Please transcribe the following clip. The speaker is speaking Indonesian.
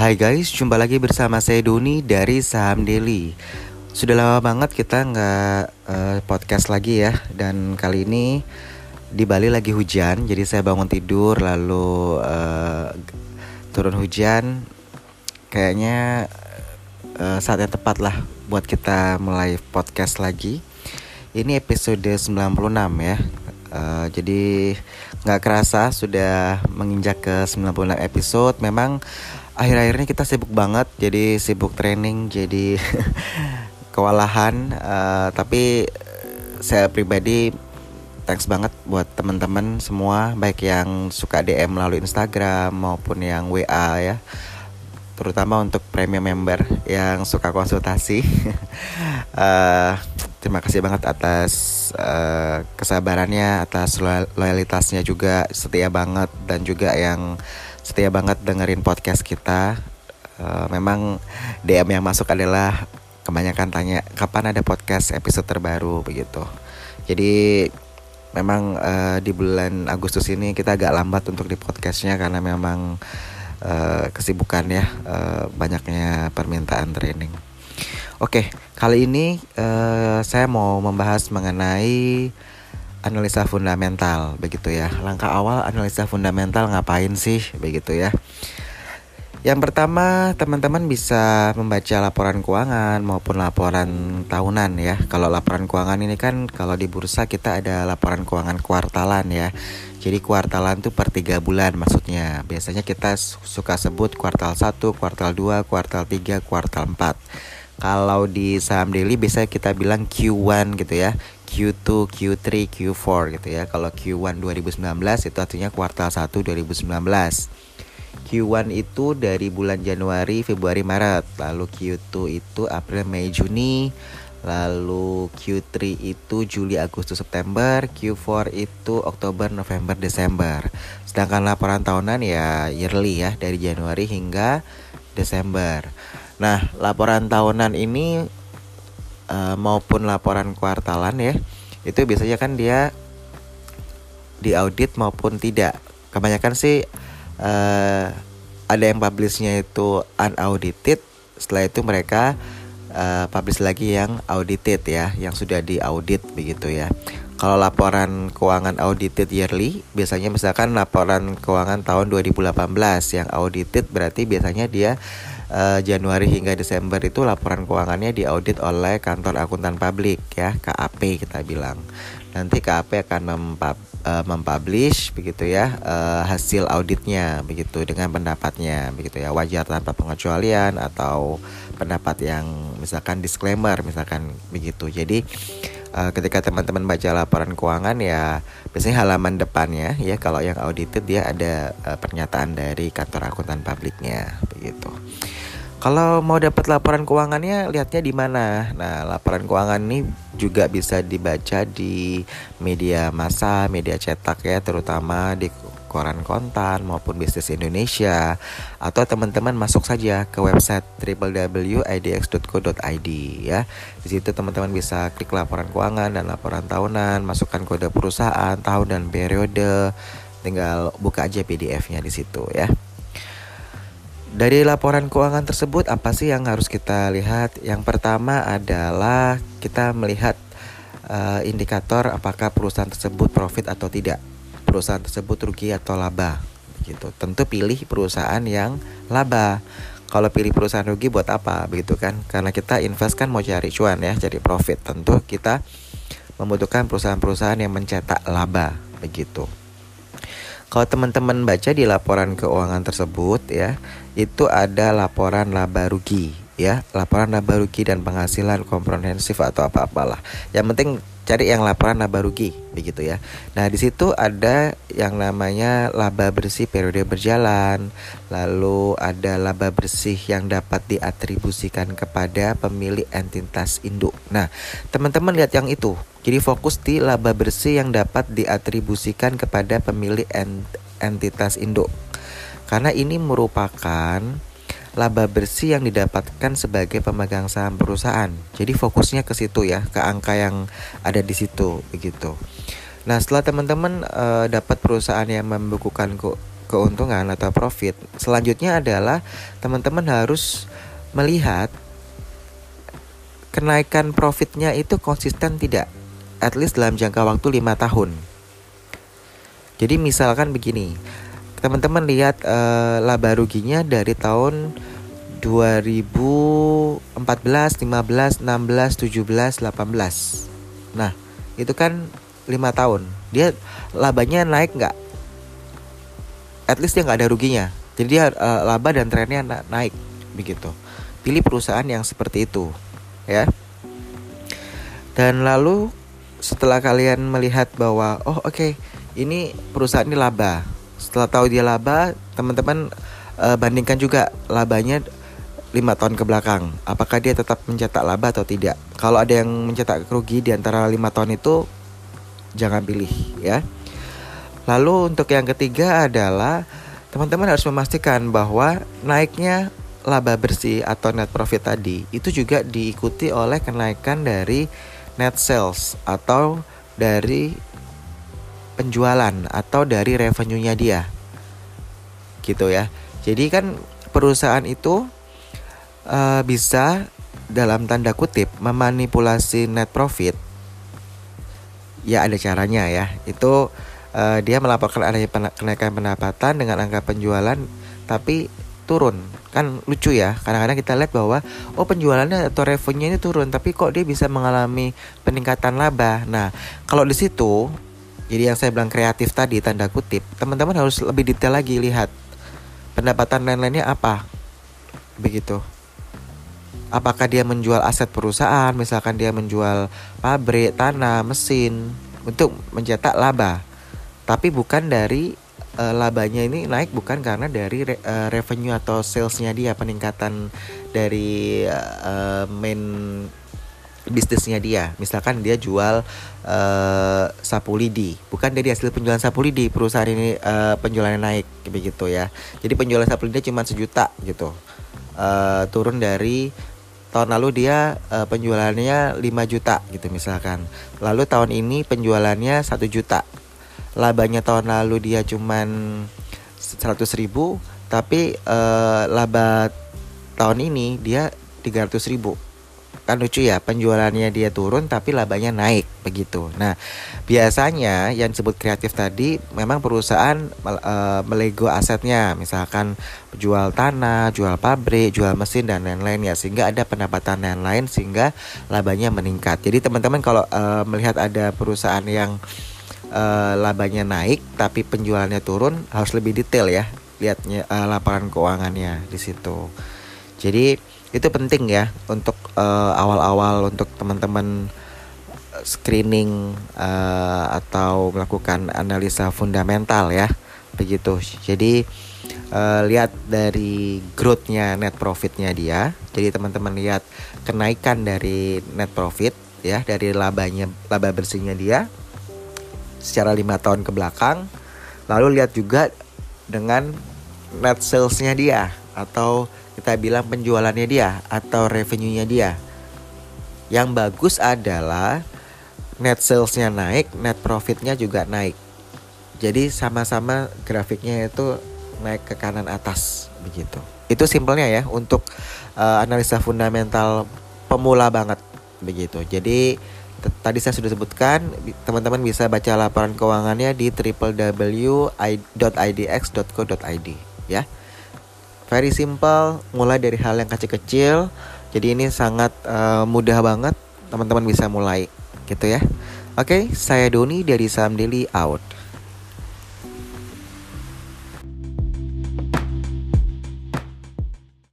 Hai guys, jumpa lagi bersama saya Doni dari Saham Daily. Sudah lama banget kita nggak uh, podcast lagi ya, dan kali ini di Bali lagi hujan, jadi saya bangun tidur lalu uh, turun hujan. Kayaknya uh, saatnya tepat lah buat kita mulai podcast lagi. Ini episode 96 ya. Uh, jadi nggak kerasa sudah menginjak ke 96 episode. Memang akhir-akhir ini kita sibuk banget jadi sibuk training jadi kewalahan uh, tapi saya pribadi thanks banget buat teman-teman semua baik yang suka DM melalui Instagram maupun yang WA ya. Terutama untuk premium member yang suka konsultasi. Uh, terima kasih banget atas uh, kesabarannya atas loyalitasnya juga setia banget dan juga yang setia banget dengerin podcast kita. Uh, memang DM yang masuk adalah kebanyakan tanya kapan ada podcast episode terbaru begitu. Jadi memang uh, di bulan Agustus ini kita agak lambat untuk di podcastnya karena memang uh, kesibukan ya banyaknya permintaan training. Oke, kali ini saya mau membahas mengenai analisa fundamental begitu ya. Langkah awal analisa fundamental ngapain sih begitu ya. Yang pertama, teman-teman bisa membaca laporan keuangan maupun laporan tahunan ya. Kalau laporan keuangan ini kan kalau di bursa kita ada laporan keuangan kuartalan ya. Jadi kuartalan tuh per tiga bulan maksudnya. Biasanya kita suka sebut kuartal 1, kuartal 2, kuartal 3, kuartal 4. Kalau di saham daily biasa kita bilang Q1 gitu ya. Q2, Q3, Q4 gitu ya. Kalau Q1 2019 itu artinya kuartal 1 2019. Q1 itu dari bulan Januari, Februari, Maret. Lalu Q2 itu April, Mei, Juni. Lalu Q3 itu Juli, Agustus, September. Q4 itu Oktober, November, Desember. Sedangkan laporan tahunan ya yearly ya dari Januari hingga Desember. Nah, laporan tahunan ini uh, maupun laporan kuartalan ya itu biasanya kan dia diaudit maupun tidak. Kebanyakan sih uh, ada yang publishnya itu unaudited setelah itu mereka uh, publish lagi yang audited ya yang sudah diaudit begitu ya. Kalau laporan keuangan audited yearly biasanya misalkan laporan keuangan tahun 2018 yang audited berarti biasanya dia uh, Januari hingga Desember itu laporan keuangannya diaudit oleh kantor akuntan publik ya KAP kita bilang. Nanti KAP akan mempub, uh, mempublish begitu ya uh, hasil auditnya begitu dengan pendapatnya begitu ya wajar tanpa pengecualian atau pendapat yang misalkan disclaimer misalkan begitu. Jadi ketika teman-teman baca laporan keuangan ya biasanya halaman depannya ya kalau yang audited dia ada pernyataan dari kantor akuntan publiknya begitu. Kalau mau dapat laporan keuangannya lihatnya di mana? Nah, laporan keuangan ini juga bisa dibaca di media massa, media cetak ya, terutama di koran kontan maupun bisnis Indonesia atau teman-teman masuk saja ke website www.idx.co.id ya. Di situ teman-teman bisa klik laporan keuangan dan laporan tahunan, masukkan kode perusahaan, tahun dan periode, tinggal buka aja PDF-nya di situ ya. Dari laporan keuangan tersebut apa sih yang harus kita lihat? Yang pertama adalah kita melihat uh, indikator apakah perusahaan tersebut profit atau tidak. Perusahaan tersebut rugi atau laba gitu. Tentu pilih perusahaan yang laba. Kalau pilih perusahaan rugi buat apa begitu kan? Karena kita invest kan mau cari cuan ya, cari profit. Tentu kita membutuhkan perusahaan-perusahaan yang mencetak laba begitu. Kalau teman-teman baca di laporan keuangan tersebut ya, itu ada laporan laba rugi ya, laporan laba rugi dan penghasilan komprehensif atau apa-apalah. Yang penting cari yang laporan laba rugi begitu ya. Nah, di situ ada yang namanya laba bersih periode berjalan, lalu ada laba bersih yang dapat diatribusikan kepada pemilik entitas induk. Nah, teman-teman lihat yang itu. Jadi fokus di laba bersih yang dapat diatribusikan kepada pemilik ent entitas induk. Karena ini merupakan laba bersih yang didapatkan sebagai pemegang saham perusahaan. Jadi fokusnya ke situ ya, ke angka yang ada di situ begitu. Nah, setelah teman-teman uh, dapat perusahaan yang membukukan ke keuntungan atau profit. Selanjutnya adalah teman-teman harus melihat kenaikan profitnya itu konsisten tidak at least dalam jangka waktu lima tahun. Jadi misalkan begini, teman-teman lihat uh, laba ruginya dari tahun 2014, 15, 16, 17, 18. Nah, itu kan lima tahun. Dia labanya naik nggak? At least dia nggak ada ruginya. Jadi dia uh, laba dan trennya na naik begitu. Pilih perusahaan yang seperti itu, ya. Dan lalu setelah kalian melihat bahwa oh oke okay, ini perusahaan ini laba. Setelah tahu dia laba, teman-teman uh, bandingkan juga labanya lima tahun ke belakang. Apakah dia tetap mencetak laba atau tidak? Kalau ada yang mencetak rugi di antara lima tahun itu, jangan pilih ya. Lalu untuk yang ketiga adalah teman-teman harus memastikan bahwa naiknya laba bersih atau net profit tadi itu juga diikuti oleh kenaikan dari net sales atau dari penjualan atau dari revenue-nya dia. Gitu ya. Jadi kan perusahaan itu uh, bisa dalam tanda kutip memanipulasi net profit ya ada caranya ya itu uh, dia melaporkan adanya kenaikan pendapatan dengan angka penjualan tapi turun. Kan lucu ya kadang-kadang kita lihat bahwa oh penjualannya atau revenue ini turun tapi kok dia bisa mengalami peningkatan laba. Nah kalau di situ jadi yang saya bilang kreatif tadi tanda kutip teman-teman harus lebih detail lagi lihat pendapatan lain-lainnya apa. Begitu. Apakah dia menjual aset perusahaan, misalkan dia menjual pabrik, tanah, mesin untuk mencetak laba. Tapi bukan dari uh, labanya ini naik bukan karena dari re, uh, revenue atau salesnya dia peningkatan dari uh, main bisnisnya dia. Misalkan dia jual uh, sapu lidi, bukan dari hasil penjualan sapu lidi perusahaan ini uh, penjualannya naik begitu ya. Jadi penjualan sapu lidi cuma sejuta gitu. Uh, turun dari tahun lalu dia uh, penjualannya 5 juta gitu misalkan. Lalu tahun ini penjualannya 1 juta. Labanya tahun lalu dia cuman 100 ribu tapi uh, laba tahun ini dia 300 ribu kan lucu ya penjualannya dia turun tapi labanya naik begitu. Nah biasanya yang disebut kreatif tadi memang perusahaan uh, melego asetnya misalkan jual tanah, jual pabrik, jual mesin dan lain-lain ya sehingga ada pendapatan yang lain sehingga labanya meningkat. Jadi teman-teman kalau uh, melihat ada perusahaan yang uh, labanya naik tapi penjualannya turun harus lebih detail ya lihatnya uh, laporan keuangannya di situ. Jadi itu penting ya untuk uh, awal-awal untuk teman-teman screening uh, atau melakukan analisa fundamental ya begitu jadi uh, lihat dari growthnya net profitnya dia jadi teman-teman lihat kenaikan dari net profit ya dari labanya laba bersihnya dia secara lima tahun ke belakang lalu lihat juga dengan net salesnya dia atau kita bilang penjualannya dia atau revenue-nya dia. Yang bagus adalah net salesnya naik, net profitnya juga naik. Jadi sama-sama grafiknya itu naik ke kanan atas begitu. Itu simpelnya ya untuk uh, analisa fundamental pemula banget begitu. Jadi tadi saya sudah sebutkan teman-teman bisa baca laporan keuangannya di www.idx.co.id ya. Very simple mulai dari hal yang kecil-kecil. Jadi ini sangat uh, mudah banget teman-teman bisa mulai gitu ya. Oke saya Doni dari Sam Daily out